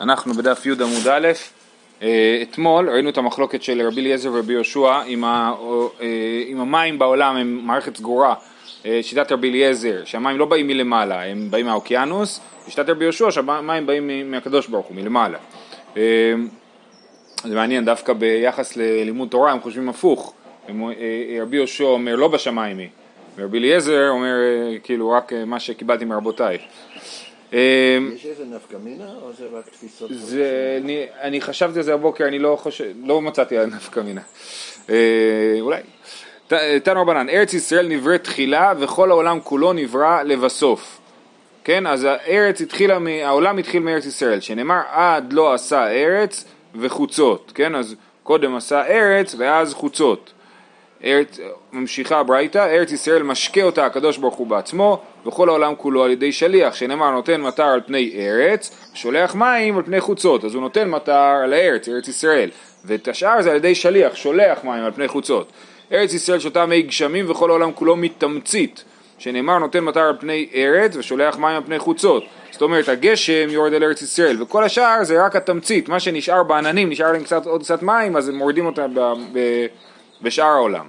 אנחנו בדף י' עמוד א', אה, אתמול ראינו את המחלוקת של רבי אליעזר ורבי יהושע עם, ה, אה, המים בעולם הם מערכת סגורה, אה, שיטת רבי אליעזר שהמים לא באים מלמעלה, הם באים מהאוקיינוס, ושיטת רבי יהושע שהמים באים מהקדוש ברוך הוא, מלמעלה. זה מעניין, דווקא ביחס ללימוד תורה הם חושבים הפוך, רבי יהושע אומר לא בשמיים היא, ורבי אליעזר אומר כאילו רק מה שקיבלתי מרבותיי. אמ, יש איזה נפקא מינה או זה רק תפיסות? זה, אני, אני חשבתי על זה הבוקר, אני לא חושב, לא מצאתי על נפקא מינה. אה, אולי. תנו רבנן, ארץ ישראל נבראת תחילה וכל העולם כולו נברא לבסוף. כן, אז הארץ התחילה, העולם התחיל מארץ ישראל, שנאמר עד לא עשה ארץ וחוצות, כן, אז קודם עשה ארץ ואז חוצות. ארץ, ממשיכה הברייתא, ארץ ישראל משקה אותה הקדוש ברוך הוא בעצמו וכל העולם כולו על ידי שליח שנאמר נותן מטר על פני ארץ שולח מים על פני חוצות אז הוא נותן מטר על הארץ, ארץ ישראל. ואת השאר זה על ידי שליח, שולח מים על פני חוצות. ארץ ישראל שותה מי גשמים וכל העולם כולו מתמצית שנאמר נותן מטר על פני ארץ ושולח מים על פני חוצות. זאת אומרת הגשם יורד על ארץ ישראל וכל השאר זה רק התמצית. מה שנשאר בעננים נשאר להם קצת, עוד קצת מים אז הם מורידים אותם ב, ב, בשאר העולם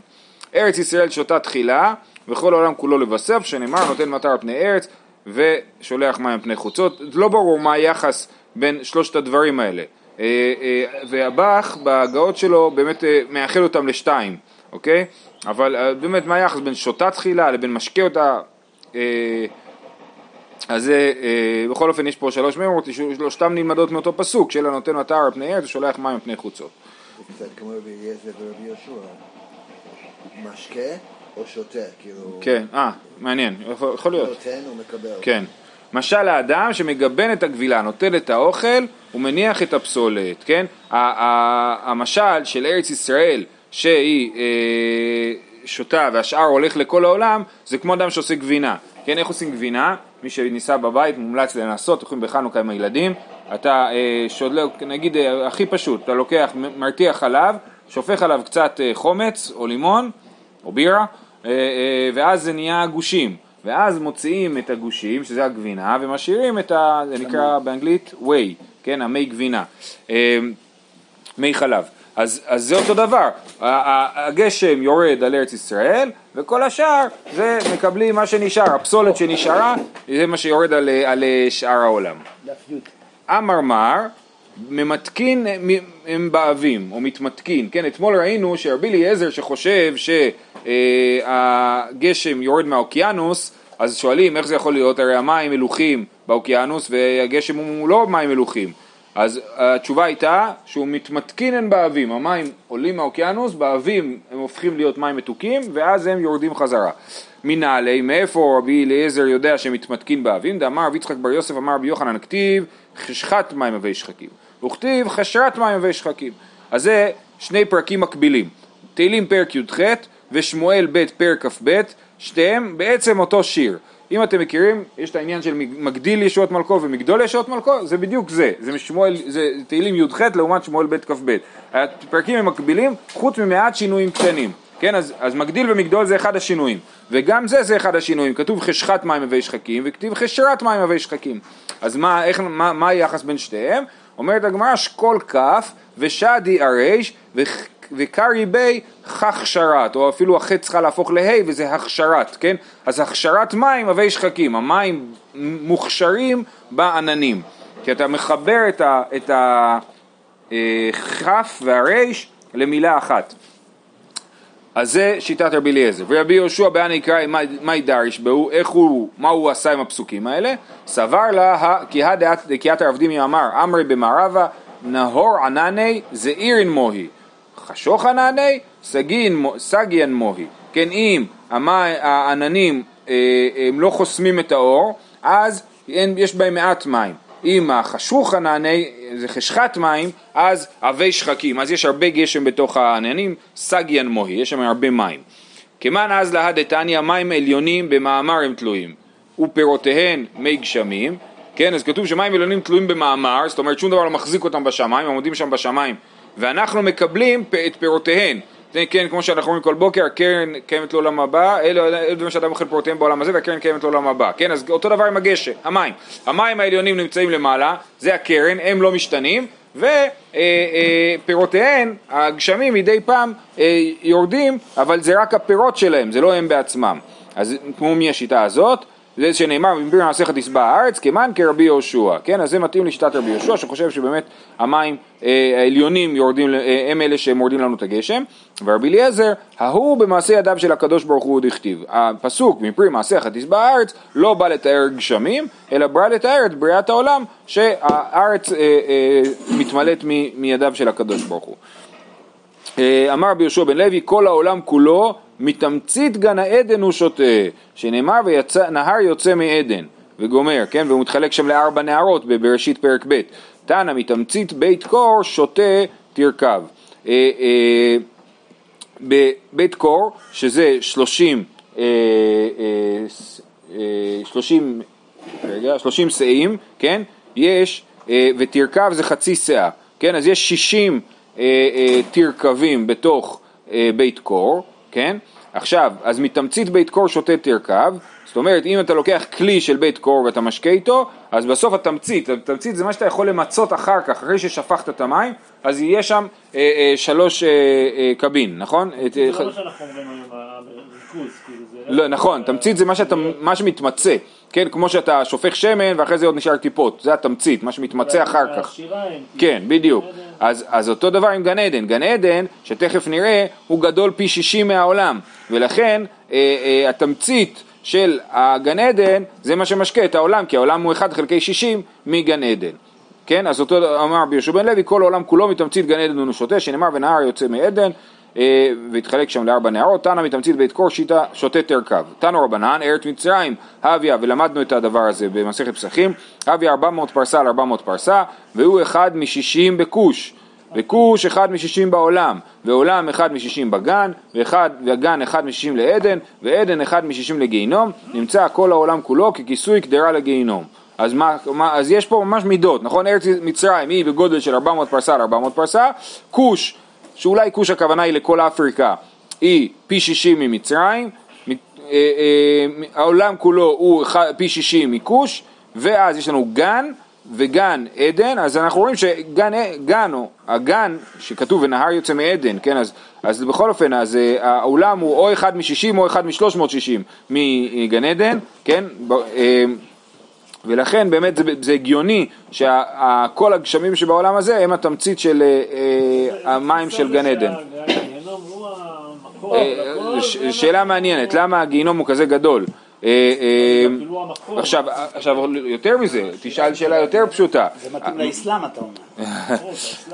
ארץ ישראל שותה תחילה וכל העולם כולו לבסף, שנאמר נותן מטר על פני ארץ ושולח מים על פני חוצות. לא ברור מה היחס בין שלושת הדברים האלה. אה, אה, והבאך בהגאות שלו באמת אה, מאחד אותם לשתיים, אוקיי? אבל באמת מה היחס בין שותה תחילה לבין משקה אותה אז זה, בכל אופן יש פה שלוש מימות, שלושתם נלמדות מאותו פסוק, שאלה נותן מטר על פני ארץ ושולח מים על פני חוצות. זה קצת כמו רבי אליעזר ורבי יהושע, משקה או שותה, כאילו... כן, אה, מעניין, יכול, יכול להיות. נותן ומקבל. כן. משל האדם שמגבן את הגבילה, נותן את האוכל ומניח את הפסולת, כן? המשל של ארץ ישראל שהיא אה, שותה והשאר הולך לכל העולם זה כמו אדם שעושה גבינה, כן? איך עושים גבינה? מי שניסה בבית מומלץ לנסות, הולכים בחנוכה עם הילדים, אתה אה, שודל, נגיד אה, הכי פשוט, אתה לוקח, מרתיח חלב, שופך עליו קצת אה, חומץ או לימון או בירה, ואז זה נהיה גושים. ואז מוציאים את הגושים, שזה הגבינה, ומשאירים את ה... זה נקרא באנגלית ווי, כן, המי גבינה, מי חלב. אז, אז זה אותו דבר, הגשם יורד על ארץ ישראל וכל השאר זה מקבלים מה שנשאר, הפסולת שנשארה זה מה שיורד על, על שאר העולם. אמר מר ממתקין הם באבים, או מתמתקין, כן, אתמול ראינו שרבי אליעזר שחושב שהגשם יורד מהאוקיינוס, אז שואלים איך זה יכול להיות, הרי המים מלוכים באוקיינוס והגשם הוא לא מים מלוכים, אז התשובה הייתה שהוא מתמתקין הם באבים, המים עולים מהאוקיינוס, באבים הם הופכים להיות מים מתוקים ואז הם יורדים חזרה. מנהלי, מאיפה רבי אליעזר יודע שמתמתקין באבים? דאמר רבי יצחק בר יוסף אמר רבי יוחנן הכתיב חשכת מים אבי שחקים. וכתיב חשרת מים אבי שחקים. אז זה שני פרקים מקבילים. תהילים פרק י"ח ושמואל ב' פרק כ"ב, שתיהם בעצם אותו שיר. אם אתם מכירים, יש את העניין של מגדיל ישועות מלכו ומגדול ישועות מלכו, זה בדיוק זה, זה משמואל, זה תהילים י"ח לעומת שמואל ב' כ"ב. הפרקים הם מקבילים, חוץ ממעט שינויים קטנים. כן, אז, אז מגדיל ומגדול זה אחד השינויים, וגם זה זה אחד השינויים, כתוב חשכת מים אבי שחקים וכתיב חשרת מים אבי שחקים. אז מה, איך, מה, מה היחס בין שתיהם? אומרת הגמרא אשכול כף ושדי ארש וקרי בי הכשרת, או אפילו החטא צריכה להפוך להי וזה הכשרת, כן? אז הכשרת מים אבי שחקים, המים מוכשרים בעננים, כי אתה מחבר את הכף אה, והריש למילה אחת. אז זה שיטת רבי אליעזר. ורבי יהושע בעני יקרא מאי דריש בהו, איך הוא, מה הוא עשה עם הפסוקים האלה? סבר לה, כי דקיית הרבדימי אמר, אמרי במערבה, נהור ענני זעירין מוהי, חשוך ענני סגיין מוהי. כן, אם העננים אה, הם לא חוסמים את האור, אז יש בהם מעט מים. אם החשוך הנעני זה חשכת מים, אז עבי שחקים, אז יש הרבה גשם בתוך העננים, סגיאן מוהי, יש שם הרבה מים. כמאן אז להדתניא מים עליונים במאמר הם תלויים, ופירותיהן מי גשמים, כן, אז כתוב שמים עליונים תלויים במאמר, זאת אומרת שום דבר לא מחזיק אותם בשמיים, הם עומדים שם בשמיים, ואנחנו מקבלים את פירותיהן, זה כן, כמו שאנחנו אומרים כל בוקר, הקרן קיימת לעולם הבא, אלו מה שאדם אוכל פרוטיהם בעולם הזה, והקרן קיימת לעולם הבא, כן? אז אותו דבר עם הגשם, המים. המים העליונים נמצאים למעלה, זה הקרן, הם לא משתנים, ופירותיהן, הגשמים מדי פעם אה, יורדים, אבל זה רק הפירות שלהם, זה לא הם בעצמם. אז כמו מי השיטה הזאת? זה שנאמר במביר מעשיך תשבע הארץ כמן כרבי יהושע, כן? אז זה מתאים לשיטת רבי יהושע שחושב שבאמת המים אה, העליונים יורדים, אה, הם אלה שמורדים לנו את הגשם ורבי אליעזר, ההוא במעשה ידיו של הקדוש ברוך הוא דכתיב. הפסוק מפרי מעשיך תשבע הארץ לא בא לתאר גשמים אלא בא לתאר את בריאת העולם שהארץ אה, אה, מתמלאת מידיו של הקדוש ברוך הוא. אה, אמר רבי יהושע בן לוי כל העולם כולו מתמצית גן העדן הוא שותה, שנאמר ונהר יוצא מעדן, וגומר, כן, והוא מתחלק שם לארבע נהרות בבראשית פרק ב', תנא מתמצית בית קור שותה תרכב. אה, אה, בבית קור, שזה שלושים, אה, אה, אה, שלושים, רגע, שלושים שאים, כן, יש, ותרכב זה חצי שאה, כן, אז יש שישים תרכבים בתוך בית קור, כן? עכשיו, אז מתמצית בית קור שותה תרכב, זאת אומרת, אם אתה לוקח כלי של בית קור ואתה משקה איתו, אז בסוף התמצית, התמצית זה מה שאתה יכול למצות אחר כך, אחרי ששפכת את המים, אז יהיה שם אה, אה, שלוש אה, אה, קבין, נכון? זה לא מה שאנחנו אומרים היום, הריכוז, כאילו זה... לא, נכון, תמצית זה מה, שאתה, מה שמתמצה, כן, כמו שאתה שופך שמן ואחרי זה עוד נשאר טיפות, זה התמצית, מה שמתמצה אחר כך. כן, בדיוק. אז, אז אותו דבר עם גן עדן. גן עדן, שתכף נראה, הוא גדול פי 60 מהעולם, ולכן אה, אה, התמצית של הגן עדן זה מה שמשקה את העולם, כי העולם הוא 1 חלקי 60 מגן עדן. כן, אז אותו אמר רבי יהושע בן לוי, כל העולם כולו מתמצית גן עדן ונשותה, שנאמר ונהר יוצא מעדן, והתחלק שם לארבע נהרות, תנא מתמצית בית קור שיטה שותה תרכב. תנו רבנן, ארץ מצרים, הוויה, ולמדנו את הדבר הזה במסכת פסחים, הוויה 400 פרסה על 400 פרסה, והוא אחד משישים בכוש. וכוש אחד משישים בעולם, ועולם אחד משישים בגן, ואחד, והגן אחד משישים לעדן, ועדן אחד משישים לגיהינום, נמצא כל העולם כולו ככיסוי קדרה לגיהינום. אז, מה, מה, אז יש פה ממש מידות, נכון? ארץ מצרים היא בגודל של 400 פרסה על 400 פרסה, כוש, שאולי כוש הכוונה היא לכל אפריקה, היא פי 60 ממצרים, אה, אה, העולם כולו הוא פי 60 מכוש, ואז יש לנו גן וגן עדן, אז אנחנו רואים שגן, גן, או הגן שכתוב ונהר יוצא מעדן, כן, אז, אז בכל אופן, אז העולם הוא או אחד מ-60 או אחד מ-360 מגן עדן, כן, ולכן באמת זה, זה הגיוני שכל הגשמים שבעולם הזה הם התמצית של uh, uh, המים של גן עדן. אה, שאלה מעניינת, למה הגיהינום הוא כזה גדול? אה, אה. עכשיו, עכשיו יותר מזה, תשאל שאלה יותר פשוטה. זה מתאים לאסלאם אתה אומר.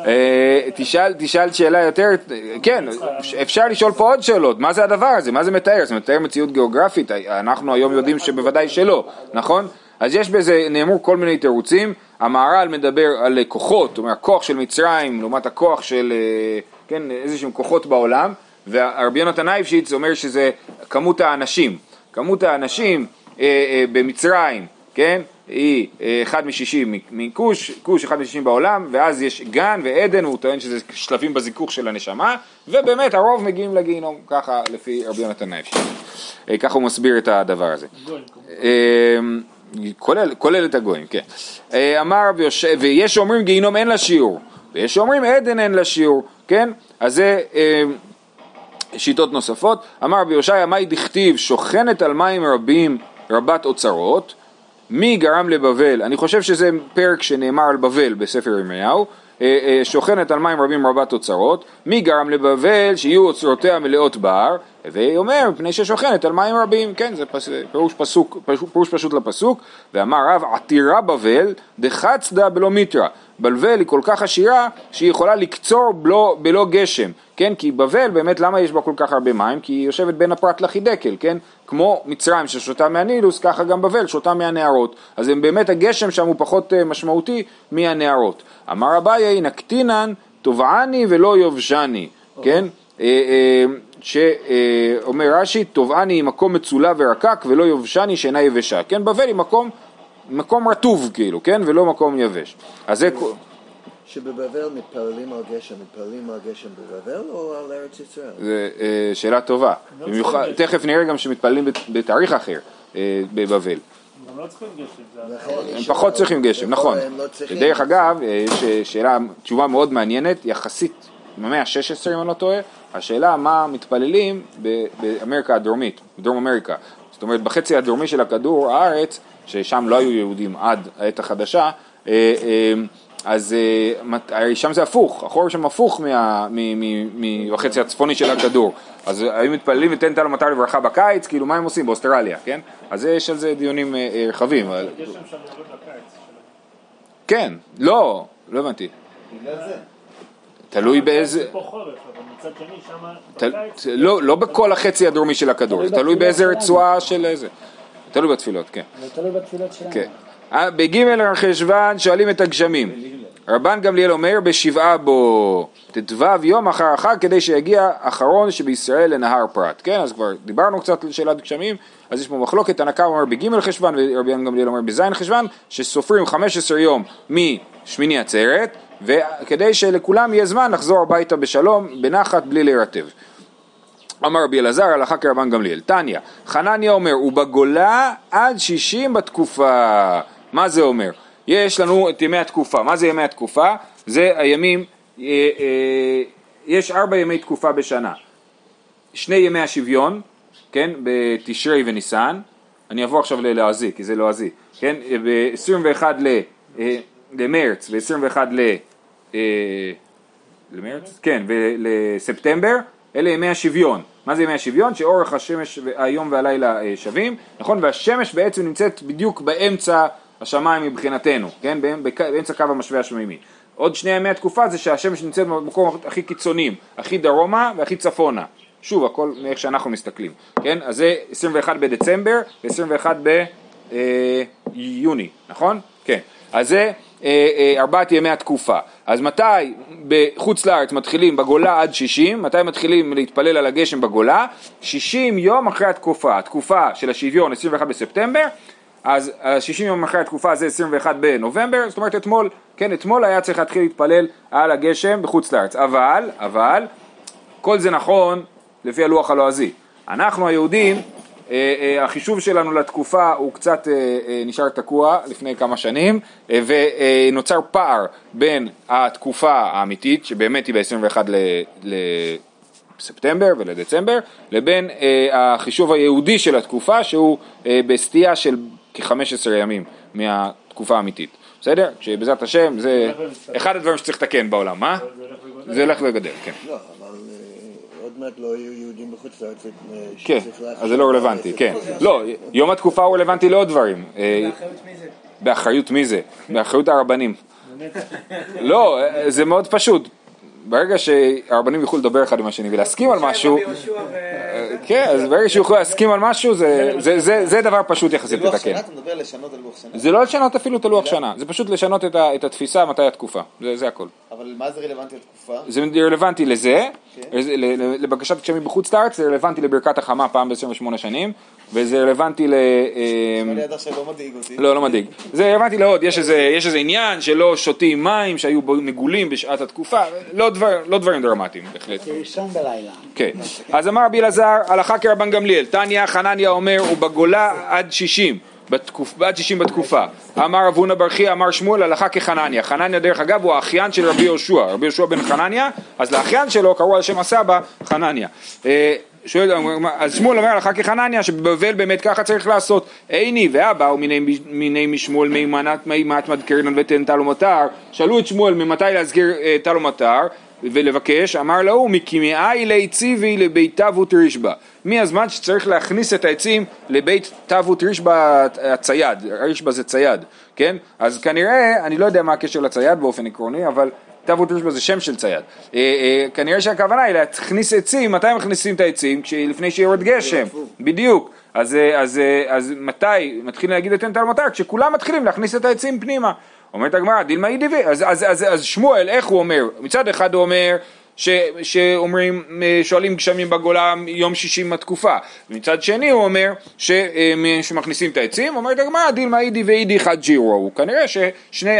אה, תשאל, תשאל שאלה יותר, כן, אפשר לשאול פה עוד שאלות, מה זה הדבר הזה, מה זה מתאר, זה מתאר מציאות גיאוגרפית, אנחנו היום יודעים שבוודאי שלא, נכון? אז יש בזה, נאמרו כל מיני תירוצים, המהר"ל מדבר על כוחות, זאת אומרת הכוח של מצרים לעומת הכוח של, אה, כן, איזה שהם כוחות בעולם, והרבי יונתן אייבשיץ אומר שזה כמות האנשים, כמות האנשים אה, אה, במצרים, כן, היא אה, אחד משישים מכוש, כוש אחד משישים בעולם, ואז יש גן ועדן, הוא טוען שזה שלבים בזיכוך של הנשמה, ובאמת הרוב מגיעים לגיהינום, ככה לפי רבי יונתן אייבשיץ, אה, ככה הוא מסביר את הדבר הזה. כולל, כולל את הגויים, כן. אה, אמר רבי יושב, ויש שאומרים גיהינום אין לה שיעור, ויש שאומרים עדן אין לה שיעור, כן? אז זה אה, שיטות נוספות. אמר רבי יושעיה, מאי דכתיב שוכנת על מים רבים רבת אוצרות, מי גרם לבבל? אני חושב שזה פרק שנאמר על בבל בספר ירמיהו. אה, אה, שוכנת על מים רבים רבת אוצרות, מי גרם לבבל שיהיו אוצרותיה מלאות בר, והיא אומר מפני ששוכנת על מים רבים, כן זה פס, פירוש, פסוק, פירוש פשוט לפסוק, ואמר רב עתירה בבל דחצדה בלא מיתרא, בבל היא כל כך עשירה שהיא יכולה לקצור בלא, בלא גשם, כן כי בבל באמת למה יש בה כל כך הרבה מים? כי היא יושבת בין הפרת לחידקל, כן? כמו מצרים ששותה מהנילוס ככה גם בבל שותה מהנהרות, אז הם באמת הגשם שם הוא פחות אה, משמעותי מהנהרות. אמר אביי נקטינן תובעני ולא יובשני, כן? שאומר רש"י, תובעני היא מקום מצולע ורקק ולא יובשני שאינה יבשה, כן? בבל היא מקום, מקום רטוב כאילו, כן? ולא מקום יבש. אז זה... שבבבל מתפללים על גשם, מתפללים על גשם בבבל או על ארץ ישראל? זו אה, שאלה טובה. לא במיוחד, תכף נראה גם שמתפללים בת- בתאריך אחר אה, בבבל. לא צריכים גשם. אני הם פחות צריכים גשם, נכון. לא. דרך אגב, אה, יש שאלה, תשובה מאוד מעניינת, יחסית במאה ה-16 אם אני לא טועה, השאלה מה מתפללים ב- באמריקה הדרומית, בדרום אמריקה. זאת אומרת, בחצי הדרומי של הכדור הארץ, ששם לא היו יהודים עד העת החדשה, אה, אה, אז אה, שם זה הפוך, החור שם הפוך מה- מ- מ- מ- בחצי הצפוני של הכדור. אז היו מתפללים ותן טל ומטר לברכה בקיץ, כאילו מה הם עושים באוסטרליה, כן? אז יש על זה דיונים רחבים. כן, לא, לא הבנתי. בגלל זה. תלוי באיזה... לא, לא בכל החצי הדרומי של הכדור, זה תלוי באיזה רצועה של איזה. תלוי בתפילות, כן. זה תלוי בתפילות שלנו. כן. אה, בג' חשוון שואלים את הגשמים. רבן גמליאל אומר בשבעה בו ט"ו יום אחר החג כדי שיגיע אחרון שבישראל לנהר פרת. כן, אז כבר דיברנו קצת על שאלת גשמים, אז יש פה מחלוקת, הנקה אומר בג' חשוון ורבן גמליאל אומר בז' חשוון, שסופרים 15 יום משמיני עצרת, וכדי שלכולם יהיה זמן לחזור הביתה בשלום, בנחת, בלי להירטב. אמר רבי אלעזר הלכה כרבן גמליאל. תניא, חנניה אומר, ובגולה עד שישים בתקופה. מה זה אומר? יש לנו את ימי התקופה. מה זה ימי התקופה? זה הימים, אה, אה, יש ארבע ימי תקופה בשנה. שני ימי השוויון, כן, בתשרי וניסן. אני אבוא עכשיו ללועזי, כי זה לועזי. כן, ב-21 ל, אה, למרץ ו-21 ל... אה, למרץ? כן, ולספטמבר, אלה ימי השוויון. מה זה ימי השוויון? שאורך השמש, היום והלילה אה, שווים, נכון? והשמש בעצם נמצאת בדיוק באמצע השמיים מבחינתנו, כן? באמצע קו המשווה השמימי. עוד שני ימי התקופה זה שהשמש נמצאת במקום הכי קיצוניים, הכי דרומה והכי צפונה. שוב, הכל מאיך שאנחנו מסתכלים, כן? אז זה 21 בדצמבר ו-21 ביוני, נכון? כן. אז זה אה, אה, ארבעת ימי התקופה. אז מתי בחוץ לארץ מתחילים בגולה עד 60, מתי מתחילים להתפלל על הגשם בגולה? 60 יום אחרי התקופה, התקופה של השוויון 21 בספטמבר, אז ה- 60 יום אחרי התקופה זה 21 בנובמבר, זאת אומרת אתמול, כן, אתמול היה צריך להתחיל להתפלל על הגשם בחוץ לארץ, אבל, אבל, כל זה נכון לפי הלוח הלועזי. אנחנו היהודים, אה, אה, החישוב שלנו לתקופה הוא קצת אה, אה, נשאר תקוע לפני כמה שנים, אה, ונוצר פער בין התקופה האמיתית, שבאמת היא ב-21 לספטמבר ולדצמבר, לבין אה, החישוב היהודי של התקופה, שהוא אה, בסטייה של כ-15 ימים מהתקופה האמיתית. בסדר? שבעזרת השם זה אחד הדברים שצריך לתקן בעולם, מה? זה הולך וגודל. זה הולך וגדל, כן. עוד מעט לא יהיו יהודים בחוץ לארץ. אה, כן, אז זה לא רלוונטי, כן. לא, יום התקופה הוא רלוונטי לעוד דברים. אה, באחריות מי זה? באחריות הרבנים. לא, אה, זה מאוד פשוט. ברגע שהרבנים יוכלו לדבר אחד עם השני ולהסכים על משהו, אה, כן, אז ברגע שיוכלו להסכים על משהו, זה- זה דבר פשוט יחסית לתקן. זה לא לשנות אפילו את הלוח שנה, זה פשוט לשנות את התפיסה מתי התקופה, זה הכל. אבל מה זה רלוונטי לתקופה? זה רלוונטי לזה, ל- לבקשת גשמים בחוץ לארץ, זה רלוונטי לברכת החמה פעם ב-28 שנים, וזה רלוונטי ל... אה, עד עכשיו לא מדאיג אותי. לא, לא מדאיג. זה רלוונטי לעוד, יש איזה, עניין שלא שותים מים שהיו בו נגולים בשעת התקופה, לא, דבר, לא דברים דרמטיים בהחלט. לישון בלילה. כן. אז אמר רבי אלעזר, הלכה כרבן גמליאל, תניא חנניה אומר, ובגולה עד שישים. בתקופ... עד 60 בתקופה. אמר רב הונא בר חייא, אמר שמואל, הלכה כחנניה. חנניה דרך אגב הוא האחיין של רבי יהושע, רבי יהושע בן חנניה, אז לאחיין שלו קראו על שם הסבא חנניה. שואל, אז שמואל אומר הלכה כחנניה, שבבבל באמת ככה צריך לעשות. עיני ואבא ומיני מיני משמואל מימנת מימת מדקרנן ותן טל ומטר. שאלו את שמואל ממתי להזכיר אה, טל ומטר. ולבקש, אמר להוא, מכימאי ליציבי לבית תבות רישבא. מהזמן שצריך להכניס את העצים לבית תבות רישבא הצייד, רישבא זה צייד, כן? אז כנראה, אני לא יודע מה הקשר לצייד באופן עקרוני, אבל תבות רישבא זה שם של צייד. אה, אה, כנראה שהכוונה היא להכניס עצים, מתי מכניסים את העצים? לפני שיורד גשם, בדיוק. אז, אה, אז, אז מתי מתחילים להגיד את מטר? כשכולם מתחילים להכניס את העצים פנימה. אומרת הגמרא, דילמה היא דיבי, אז, אז, אז, אז שמואל, איך הוא אומר? מצד אחד הוא אומר ש, שאומרים, שואלים גשמים בגולה יום שישי מהתקופה, מצד שני הוא אומר ש, שמכניסים את העצים, אומרת הגמרא, דילמה אידי ואידי חד ג'ירו, כנראה ששני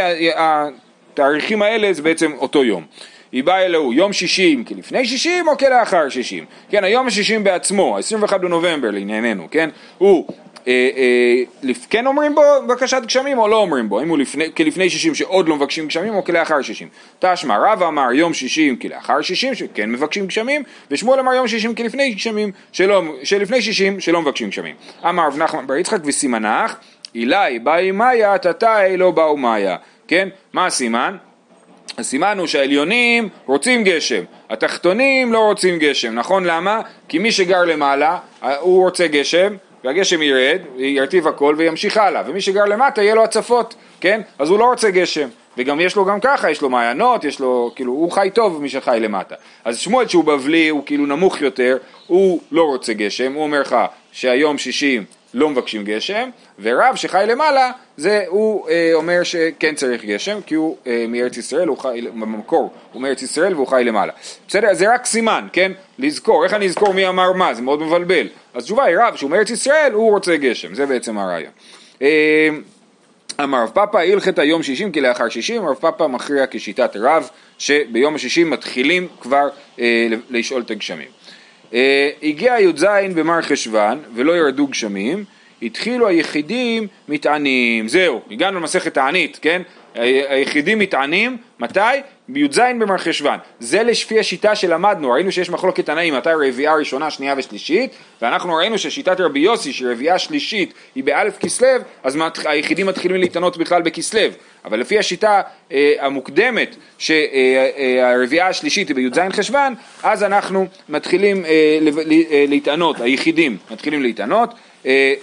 התאריכים האלה זה בעצם אותו יום. היא באה אלוהו יום שישים כלפני שישים או כלאחר שישים. כן, היום השישים בעצמו, ה-21 בנובמבר לענייננו, כן, הוא אה, אה, כן אומרים בו בקשת גשמים או לא אומרים בו, האם הוא לפני, כלפני שישים שעוד לא מבקשים גשמים או כלאחר שישים. תשמע רב אמר יום שישים כלאחר שישים שכן מבקשים גשמים ושמואל אמר יום שישים כלפני גשמים שלא, שלפני שישים שלא מבקשים גשמים. אמר רב נחמן בר יצחק וסימנך אילי באי מאיה תתאי לא באו מאיה כן מה הסימן? הסימן הוא שהעליונים רוצים גשם, התחתונים לא רוצים גשם, נכון למה? כי מי שגר למעלה, הוא רוצה גשם, והגשם ירד, ירטיב הכל וימשיך הלאה, ומי שגר למטה יהיה לו הצפות, כן? אז הוא לא רוצה גשם, וגם יש לו גם ככה, יש לו מעיינות, יש לו, כאילו, הוא חי טוב מי שחי למטה. אז שמואל שהוא בבלי, הוא כאילו נמוך יותר, הוא לא רוצה גשם, הוא אומר לך שהיום שישים לא מבקשים גשם, ורב שחי למעלה, זה הוא אה, אומר שכן צריך גשם, כי הוא אה, מארץ ישראל, הוא חי, במקור הוא מארץ ישראל והוא חי למעלה. בסדר? זה רק סימן, כן? לזכור, איך אני אזכור מי אמר מה? זה מאוד מבלבל. אז התשובה היא רב שהוא מארץ ישראל, הוא רוצה גשם, זה בעצם הרעיון. אה, אמר רב פאפא הלכת היום שישים כלאחר שישים, רב פאפא מכריע כשיטת רב שביום השישים מתחילים כבר אה, לשאול את הגשמים. אה, הגיע י"ז במר חשוון ולא ירדו גשמים, התחילו היחידים מתענים, זהו, הגענו למסכת תענית, כן? היחידים מתענים, מתי? בי"ז במר חשוון. זה לפי השיטה שלמדנו, ראינו שיש מחלוקת תנאים מתי רביעייה ראשונה, שנייה ושלישית, ואנחנו ראינו ששיטת רבי יוסי, שרביעייה שלישית היא באלף כסלו, אז היחידים מתחילים להתענות בכלל בכסלו. אבל לפי השיטה אה, המוקדמת, שהרביעייה השלישית היא בי"ז חשוון, אז אנחנו מתחילים אה, לב- ל- אה, להתענות, היחידים מתחילים להתענות. אה,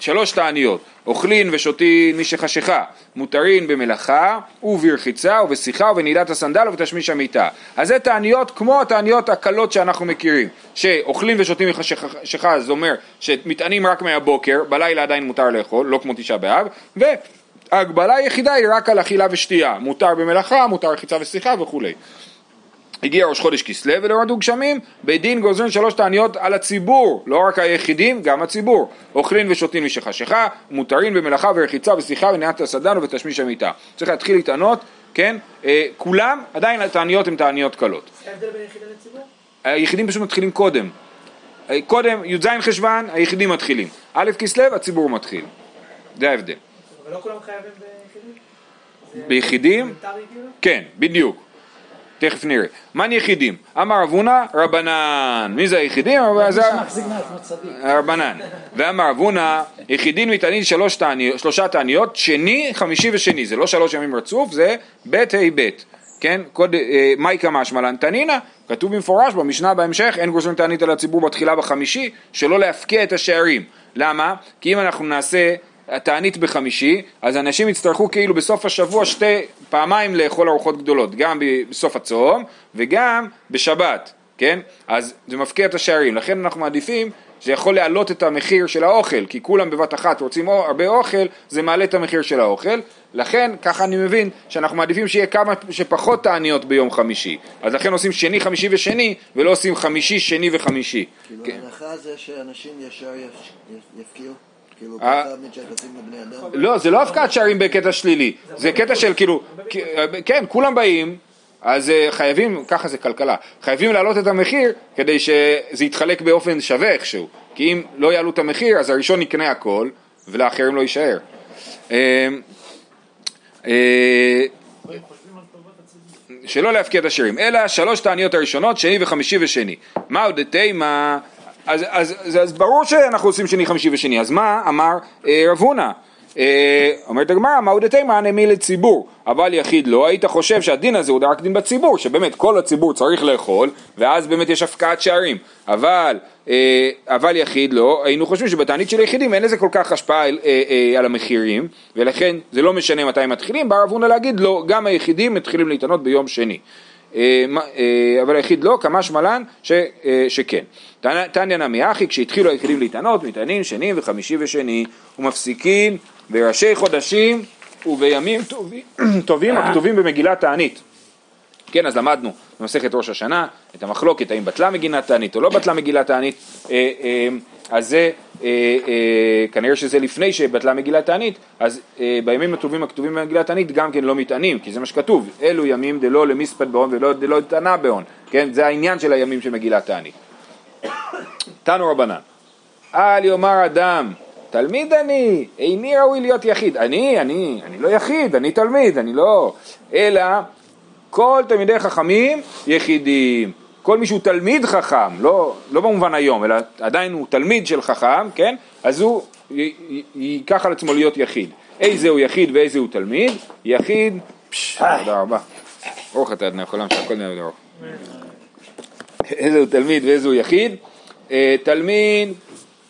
שלוש תעניות, אוכלין ושותין מי שחשיכה, מותרין במלאכה וברחיצה ובשיחה ובנעילת הסנדל ובתשמיש המיטה. אז זה תעניות כמו התעניות הקלות שאנחנו מכירים, שאוכלין ושותין מחשיכה זה אומר שמטענים רק מהבוקר, בלילה עדיין מותר לאכול, לא כמו תשעה באב, וההגבלה היחידה היא רק על אכילה ושתייה, מותר במלאכה, מותר רחיצה ושיחה וכולי. הגיע ראש חודש כסלו ולא גשמים, בית דין גוזרים שלוש תעניות על הציבור, לא רק היחידים, גם הציבור. אוכלין ושותין משחשיכה, מותרין במלאכה ורחיצה ושיחה ונעת הסדן ובתשמיש המיטה. צריך להתחיל להתענות, כן? אה, כולם, עדיין התעניות הן תעניות קלות. היחידים פשוט מתחילים קודם. אה, קודם, י"ז חשוון, היחידים מתחילים. א' כסלו, הציבור מתחיל. זה ההבדל. אבל לא כולם חייבים ביחידים? ביחידים? כאילו? כן, בדיוק. תכף נראה. מן יחידים? אמר אבונה רבנן. מי זה היחידים? רבנן. ואמר אבונה, יחידין מתענית שלושה תעניות, שני, חמישי ושני. זה לא שלוש ימים רצוף, זה ב' ה' ב'. כן? קוד, אה, מאי קמא שמלן תנינא, כתוב במפורש במשנה בהמשך, אין גוזרים תענית על הציבור בתחילה בחמישי, שלא להפקיע את השערים. למה? כי אם אנחנו נעשה תענית בחמישי, אז אנשים יצטרכו כאילו בסוף השבוע שתי פעמיים לאכול ארוחות גדולות, גם בסוף הצום וגם בשבת, כן? אז זה מפקיע את השערים, לכן אנחנו מעדיפים זה יכול להעלות את המחיר של האוכל, כי כולם בבת אחת רוצים הרבה אוכל, זה מעלה את המחיר של האוכל, לכן ככה אני מבין שאנחנו מעדיפים שיהיה כמה שפחות תעניות ביום חמישי, אז לכן עושים שני, חמישי ושני, ולא עושים חמישי, שני וחמישי. כאילו כן. ההנחה זה שאנשים ישר יפ- יפ- יפקיעו? כאילו אה. לא, זה לא הפקעת שערים בקטע שלילי, זה קטע של כאילו, כן, כולם באים, אז אה, חייבים, ככה זה כלכלה, חייבים להעלות את המחיר כדי שזה יתחלק באופן שווה איכשהו, כי אם לא יעלו את המחיר אז הראשון יקנה הכל ולאחרים לא יישאר. אה, שלא להפקיע את השירים, אלא שלוש תעניות הראשונות, שני וחמישי ושני. מה עוד תימה? אז, אז, אז, אז ברור שאנחנו עושים שני, חמישי ושני, אז מה אמר אה, רב הונא? אה, אומרת הגמרא, מה עוד תימה נמי לציבור, אבל יחיד לא, היית חושב שהדין הזה הוא רק דין בציבור, שבאמת כל הציבור צריך לאכול, ואז באמת יש הפקעת שערים, אבל, אה, אבל יחיד לא, היינו חושבים שבתענית של יחידים אין לזה כל כך השפעה אה, אה, על המחירים, ולכן זה לא משנה מתי מתחילים, בא רב הונא להגיד לא, גם היחידים מתחילים להתענות ביום שני. אה, אה, אבל היחיד לא, כמה שמלן ש, אה, שכן. תניא נמי אחי, כשהתחילו היחידים להתענות, מתענים שני וחמישי ושני, ומפסיקים בראשי חודשים ובימים טובים, טובים הכתובים במגילת תענית. כן, אז למדנו במסכת ראש השנה את המחלוקת האם בטלה מגילת תענית או לא בטלה מגילת תענית. אז זה, אה, אה, כנראה שזה לפני שבטלה מגילת תענית, אז אה, בימים הטובים הכתובים במגילת תענית גם כן לא מתענים, כי זה מה שכתוב, אלו ימים דלא למספד בהון ולא דלא תענה בהון, כן, זה העניין של הימים של מגילת תענית. תנו רבנן, אל יאמר אדם, תלמיד אני, איני ראוי להיות יחיד. אני, אני, אני לא יחיד, אני תלמיד, אני לא... אלא כל תלמידי חכמים יחידים. כל מי שהוא תלמיד חכם, לא, לא במובן היום, אלא עדיין הוא תלמיד של חכם, כן? אז הוא י- י- ייקח על עצמו להיות יחיד. איזה הוא יחיד ואיזה הוא תלמיד? יחיד, פש, תודה רבה. ברוך אתה אדוני יכולם שהכל נהיה בדרוך. איזה הוא תלמיד ואיזה הוא יחיד? אה, תלמיד,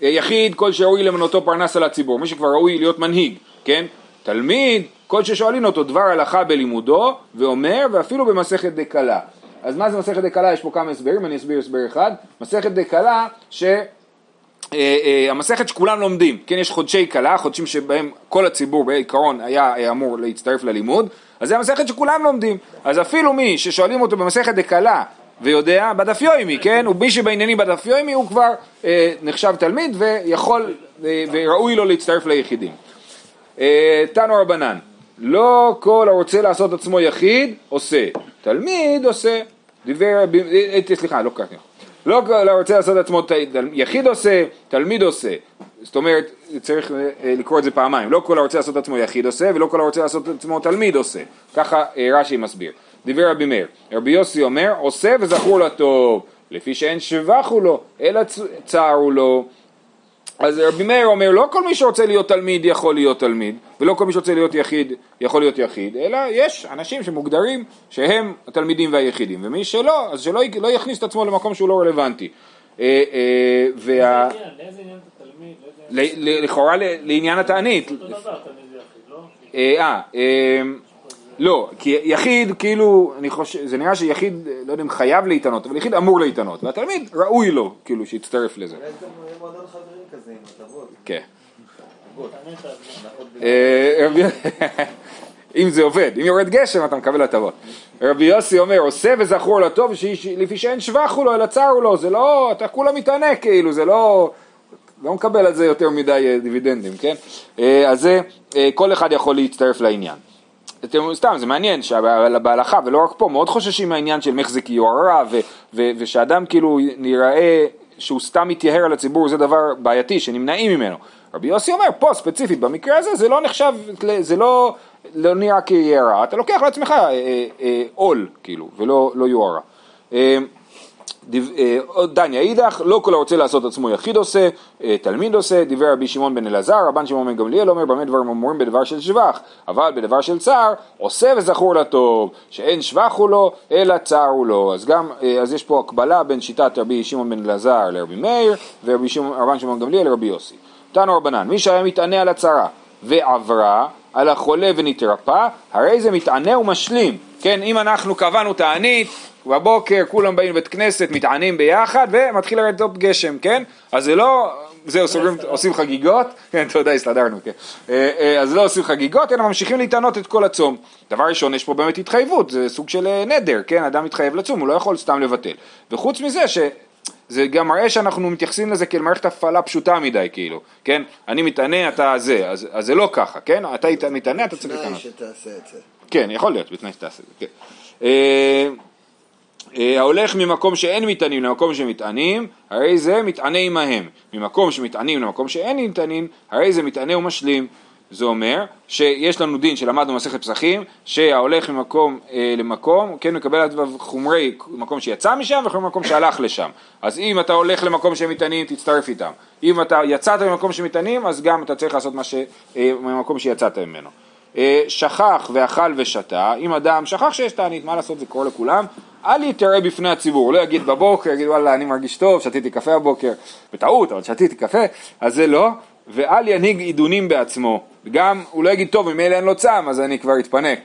אה, יחיד, כל שראוי למנותו פרנס על הציבור, מי שכבר ראוי להיות מנהיג, כן? תלמיד, כל ששואלים אותו דבר הלכה בלימודו, ואומר, ואפילו במסכת דקלה. אז מה זה מסכת דקלה? יש פה כמה הסברים, אני אסביר הסבר אחד. מסכת דקלה, ש... אה, אה, המסכת שכולם לומדים, כן, יש חודשי קלה, חודשים שבהם כל הציבור בעיקרון היה אה, אמור להצטרף ללימוד, אז זה המסכת שכולם לומדים. אז אפילו מי ששואלים אותו במסכת דקלה ויודע, בדף יומי, כן, ומי שבעניינים בדף יומי הוא כבר אה, נחשב תלמיד ויכול אה, וראוי לו להצטרף ליחידים. אה, תנו רבנן, לא כל הרוצה לעשות עצמו יחיד עושה, תלמיד עושה, דיבר, אה, אה, סליחה, לא קראתי, לא כל הרוצה לעשות עצמו יחיד עושה, תלמיד עושה, זאת אומרת, צריך אה, לקרוא את זה פעמיים, לא כל הרוצה לעשות עצמו יחיד עושה, ולא כל הרוצה לעשות עצמו תלמיד עושה, ככה רש"י מסביר. דיבר רבי מאיר, רבי יוסי אומר, עושה וזכור לטוב, לפי שאין שבחו לו, אלא צערו לו. אז רבי מאיר אומר, לא כל מי שרוצה להיות תלמיד יכול להיות תלמיד, ולא כל מי שרוצה להיות יחיד יכול להיות יחיד, אלא יש אנשים שמוגדרים שהם התלמידים והיחידים, ומי שלא, אז שלא י- לא יכניס את עצמו למקום שהוא לא רלוונטי. אה, אה, וה... לכאורה לעניין התענית. לא? אה, אה, אה, לא, כי יחיד כאילו, אני חושב, זה נראה שיחיד, לא יודע אם חייב להתענות, אבל יחיד אמור להתענות, והתלמיד ראוי לו, כאילו, שיצטרף לזה. אולי גם יהיה מועדון חברים כזה עם הטבות. כן. אה, אם זה עובד, אם יורד גשם אתה מקבל הטבות. רבי יוסי אומר, עושה וזכור לטוב, שיש- לפי שאין שבחו לו אלא צרו לו, זה לא, אתה כולה מתענה כאילו, זה לא, לא מקבל על זה יותר מדי אה, דיבידנדים, כן? אה, אז זה, כל אחד יכול להצטרף לעניין. אתם, סתם, זה מעניין שבהלכה, ולא רק פה, מאוד חוששים מהעניין של מחזיק יוהרה, ושאדם כאילו נראה שהוא סתם מתייהר על הציבור, זה דבר בעייתי, שנמנעים ממנו. רבי יוסי אומר, פה ספציפית, במקרה הזה, זה לא נחשב, זה לא, לא נראה כיהרה, אתה לוקח לעצמך אה, אה, אה, עול, כאילו, ולא לא יוהרה. אה, אה, דניה אידך, לא כל הרוצה לעשות עצמו יחיד עושה, אה, תלמיד עושה, דיבר רבי שמעון בן אלעזר, רבן שמעון בן גמליאל אומר, במה דברים אמורים בדבר של שבח, אבל בדבר של צער, עושה וזכור לטוב, שאין שבח הוא לו, אלא צער הוא לו. אז גם, אה, אז יש פה הקבלה בין שיטת רבי שמעון בן אלעזר לרבי מאיר, ורבי שמעון- שמעון גמליאל לרבי יוסי. תנו רבנן, מי שהיה מתענה על הצרה ועברה, על החולה ונתרפא, הרי זה מתענה ומשלים. כן, אם אנחנו קבענו תענית, בבוקר כולם באים לבית כנסת, מתענים ביחד, ומתחיל לרדת גשם, כן? אז זה לא, זהו, סוגרים, עושים חגיגות, כן, תודה, הסתדרנו, כן. אה, אה, אז לא עושים חגיגות, אלא ממשיכים להתענות את כל הצום. דבר ראשון, יש פה באמת התחייבות, זה סוג של אה, נדר, כן? אדם מתחייב לצום, הוא לא יכול סתם לבטל. וחוץ מזה, ש... זה גם מראה שאנחנו מתייחסים לזה כאל מערכת הפעלה פשוטה מדי, כאילו, כן? אני מתענה, אתה זה, אז, אז זה לא ככה, כן? אתה מת- מתענה, אתה צריך להתענות. שתעשה את זה. כן, יכול להיות, בתנאי שתעשה את זה, כן. אה, ההולך ממקום שאין מטענים למקום שמטענים, הרי זה מתענה עמהם. ממקום שמטענים למקום שאין מטענים, הרי זה מתענה ומשלים. זה אומר שיש לנו דין שלמדנו במסכת פסחים, שההולך ממקום אה, למקום, כן מקבל עליו חומרי מקום שיצא משם וחומרי מקום שהלך לשם. אז אם אתה הולך למקום שהם מטענים, תצטרף איתם. אם אתה יצאת ממקום שמטענים, אז גם אתה צריך לעשות מה ש... אה, ממקום שיצאת ממנו. אה, שכח ואכל ושתה, אם אדם שכח שיש תענית, מה לעשות, זה קורה לכולם, אל יתראה בפני הציבור, לא יגיד בבוקר, יגיד וואלה אני מרגיש טוב, שתיתי קפה הבוקר, בטעות, אבל שתיתי קפה, אז זה לא, ואל ינהיג עידונים בעצמו, גם הוא לא יגיד טוב, ממילא אין לו צם, אז אני כבר אתפנק.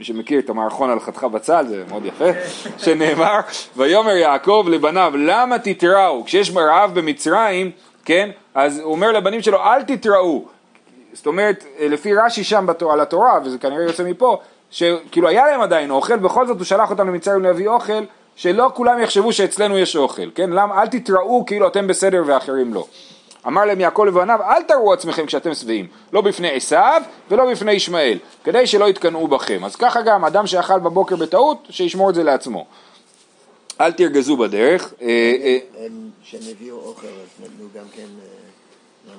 מי שמכיר את המערכון על חתיכה בצל, זה מאוד יפה, שנאמר, ויאמר יעקב לבניו, למה תתראו? כשיש רעב במצרים, כן, אז הוא אומר לבנים שלו, אל תתראו, זאת אומרת, לפי רש"י שם בתורה, על התורה, וזה כנראה יוצא מפה, שכאילו היה להם עדיין אוכל, בכל זאת הוא שלח אותם למצרים להביא אוכל, שלא כולם יחשבו שאצלנו יש אוכל, כן? למה? אל תתראו כאילו אתם בסדר ואחרים לא. אמר להם יעקב לבניו אל תראו עצמכם כשאתם שבעים, לא בפני עשיו ולא בפני ישמעאל, כדי שלא יתקנאו בכם. אז ככה גם אדם שאכל בבוקר בטעות, שישמור את זה לעצמו. אל תרגזו בדרך. אה, אה, הם, כשהם הביאו אוכל, אז נתנו גם כן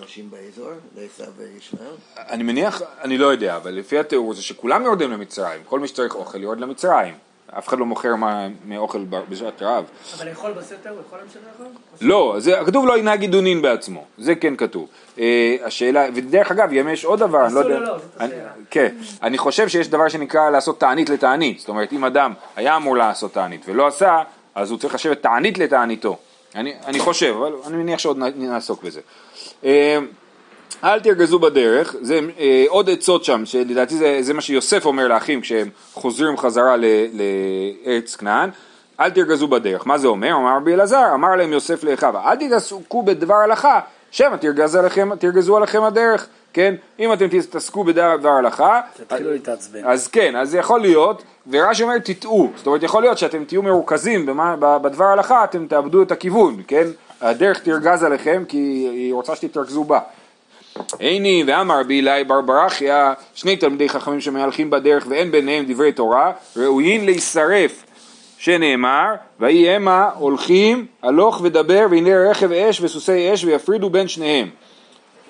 לאנשים באזור, לעשו וישמעאל. אני מניח, אני לא יודע, אבל לפי התיאור זה שכולם יורדים למצרים, כל מי שצריך אוכל יורד למצרים. אף אחד לא מוכר מה- מאוכל בשעת רעב. אבל לאכול בסתר, הוא יכול להמשיך לאכול? לא, זה, כתוב לא ינהג עידונין בעצמו, זה כן כתוב. אה, השאלה, ודרך אגב, גם יש עוד דבר, אני לא יודע, לא, זאת אני, השאלה. כן, אני חושב שיש דבר שנקרא לעשות תענית לתענית, זאת אומרת אם אדם היה אמור לעשות תענית ולא עשה, אז הוא צריך לשבת תענית לתעניתו. אני, אני חושב, אבל אני מניח שעוד נעסוק בזה. אה, אל תרגזו בדרך, זה אה, עוד עצות שם, שלדעתי זה, זה מה שיוסף אומר לאחים כשהם חוזרים חזרה ל, לארץ כנען, אל תרגזו בדרך. מה זה אומר? אמר רבי אלעזר, אמר להם יוסף לאחיו, אל תתעסקו בדבר הלכה, שמא תרגז עליכם, תרגזו עליכם הדרך, כן? אם אתם תתעסקו בדבר הלכה, תתחילו להתעצבן. אז כן, אז זה יכול להיות, ורש"י אומר תטעו, זאת אומרת יכול להיות שאתם תהיו מרוכזים במה, בדבר הלכה, אתם תאבדו את הכיוון, כן? הדרך תרגז עליכם כי היא רוצה שתתרכזו בה. הנה ואמר רבי אלי בר ברכיה, שני תלמידי חכמים שמהלכים בדרך ואין ביניהם דברי תורה, ראויים להישרף, שנאמר, ויהי המה הולכים הלוך ודבר והנה רכב אש וסוסי אש ויפרידו בין שניהם.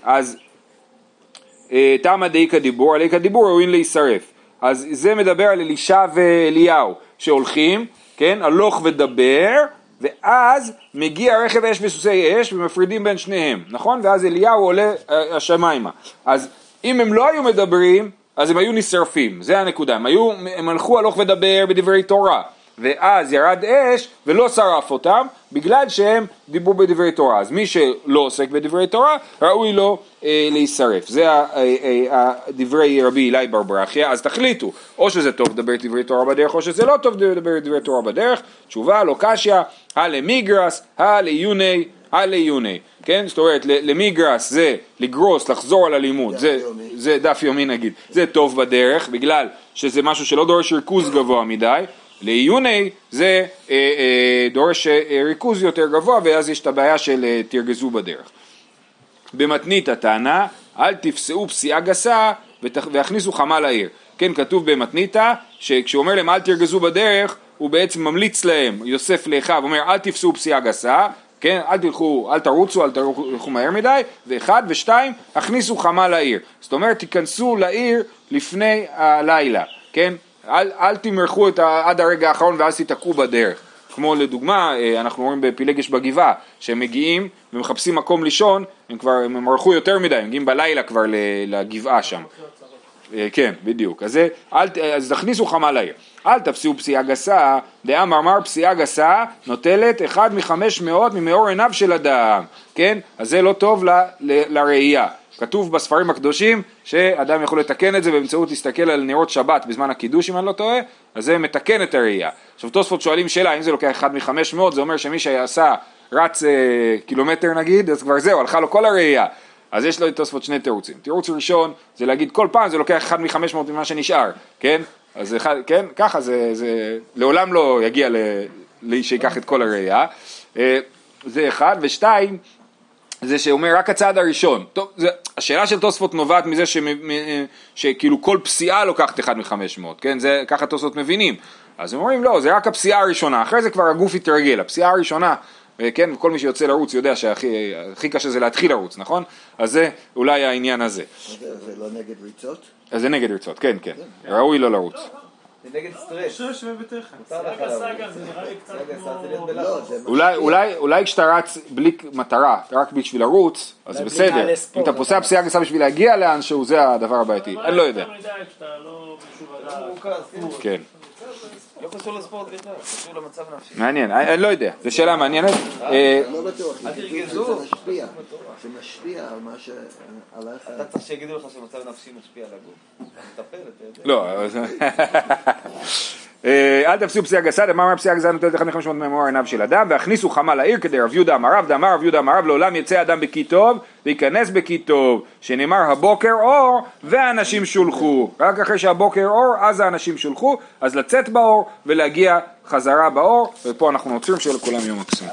אז אה, תמה דאיכא דיבור, על איכא דיבור ראויים להישרף. אז זה מדבר על אלישע ואליהו שהולכים, כן, הלוך ודבר, ואז מגיע רכב אש וסוסי אש ומפרידים בין שניהם, נכון? ואז אליהו עולה אה, השמיימה. אז אם הם לא היו מדברים, אז הם היו נשרפים, זה הנקודה. הם, היו, הם הלכו הלוך ודבר בדברי תורה. ואז ירד אש ולא שרף אותם בגלל שהם דיברו בדברי תורה. אז מי שלא עוסק בדברי תורה ראוי לו אה, להישרף. זה אה, אה, דברי רבי אלי בר ברכיה, אז תחליטו, או שזה טוב לדבר דברי תורה בדרך או שזה לא טוב לדבר דברי תורה בדרך. תשובה לא קשיא, הלמיגרס, הליוני, הליוני. כן? זאת אומרת למיגרס זה לגרוס, לחזור על הלימוד, זה, יומי. זה דף יומי נגיד, זה טוב בדרך בגלל שזה משהו שלא דורש ריכוז גבוה מדי, לעיוני זה אה, אה, דורש אה, ריכוז יותר גבוה ואז יש את הבעיה של אה, תרגזו בדרך. במתנית הטענה, אל תפסעו פסיעה גסה והכניסו חמה לעיר. כן, כתוב במתניתא, שכשהוא אומר להם אל תרגזו בדרך, הוא בעצם ממליץ להם, יוסף לאחיו, אומר אל תפסעו פסיעה גסה, כן, אל תלכו, אל תרוצו, אל תלכו מהר מדי, ואחד ושתיים, הכניסו חמה לעיר. זאת אומרת, תיכנסו לעיר לפני הלילה, כן? אל, אל תמרחו את ה, עד הרגע האחרון ואז תיתקעו בדרך. כמו לדוגמה, אה, אנחנו רואים בפילגש בגבעה, שהם מגיעים ומחפשים מקום לישון, הם כבר, הם ערכו יותר מדי, הם מגיעים בלילה כבר לגבעה שם. אה, כן, בדיוק. אז, אל, אז תכניסו חמה לעיר. אל תפסיעו פסיעה גסה, דאמר אמר פסיעה גסה נוטלת אחד מחמש מאות ממאור עיניו של אדם, כן? אז זה לא טוב ל, ל, לראייה. כתוב בספרים הקדושים שאדם יכול לתקן את זה באמצעות להסתכל על נרות שבת בזמן הקידוש אם אני לא טועה, אז זה מתקן את הראייה. עכשיו תוספות שואלים שאלה, אם זה לוקח אחד מחמש מאות, זה אומר שמי שעשה רץ אה, קילומטר נגיד, אז כבר זהו, הלכה לו כל הראייה. אז יש לו לתוספות שני תירוצים. תירוץ ראשון זה להגיד כל פעם זה לוקח אחד מחמש מאות ממה שנשאר, כן? אז אחד, כן, ככה זה, זה לעולם לא יגיע ל, ל, שיקח את כל הראייה. אה, זה אחד, ושתיים, זה שאומר רק הצעד הראשון. טוב, זה, השאלה של תוספות נובעת מזה מ- שכאילו כל פסיעה לוקחת אחד מחמש מאות, כן? זה ככה תוספות מבינים. אז הם אומרים לא, זה רק הפסיעה הראשונה, אחרי זה כבר הגוף יתרגל. הפסיעה הראשונה, אה, כן, כל מי שיוצא לרוץ יודע שהכי הכי קשה זה להתחיל לרוץ, נכון? אז זה אולי העניין הזה. זה לא נגד ריצות? אז זה נגד רצות, כן, כן. ראוי לא לרוץ. זה נגד סטרס. לא. זה אולי, אולי, אולי כשאתה רץ בלי מטרה, רק בשביל לרוץ, אז זה בסדר. אם אתה פוסע פסיעה גסה בשביל להגיע לאנשהו, זה הדבר הבעייתי. אני לא יודע. יותר מדי כשאתה לא. מורכז, כן. לא קשור לספורט בכלל, קשור למצב נפשי. מעניין, אני אני לא יודע, זו שאלה מעניינת. אה, לא בטוח, תרגזו. זה משפיע, זה משפיע על מה שעליך. אתה צריך שיגידו לך שמצב נפשי משפיע על הגוף. מטפל, אתה יודע. לא, אה, אל תפסיעו פסיעה גסה, דאמר אמר פסיעה גסה נוטלת 1,500 ממאור עיניו של אדם, והכניסו חמה לעיר כדי רב יהודה אמר רב, דאמר רב יהודה אמר רב, לעולם יצא אדם בכי טוב, וייכנס בכי טוב, שנאמר הבוקר אור, והאנשים שולחו. רק אחרי שהבוקר אור, אז האנשים שולחו, אז לצאת באור ולהגיע חזרה באור, ופה אנחנו עוצרים שלכולם יום מקסים.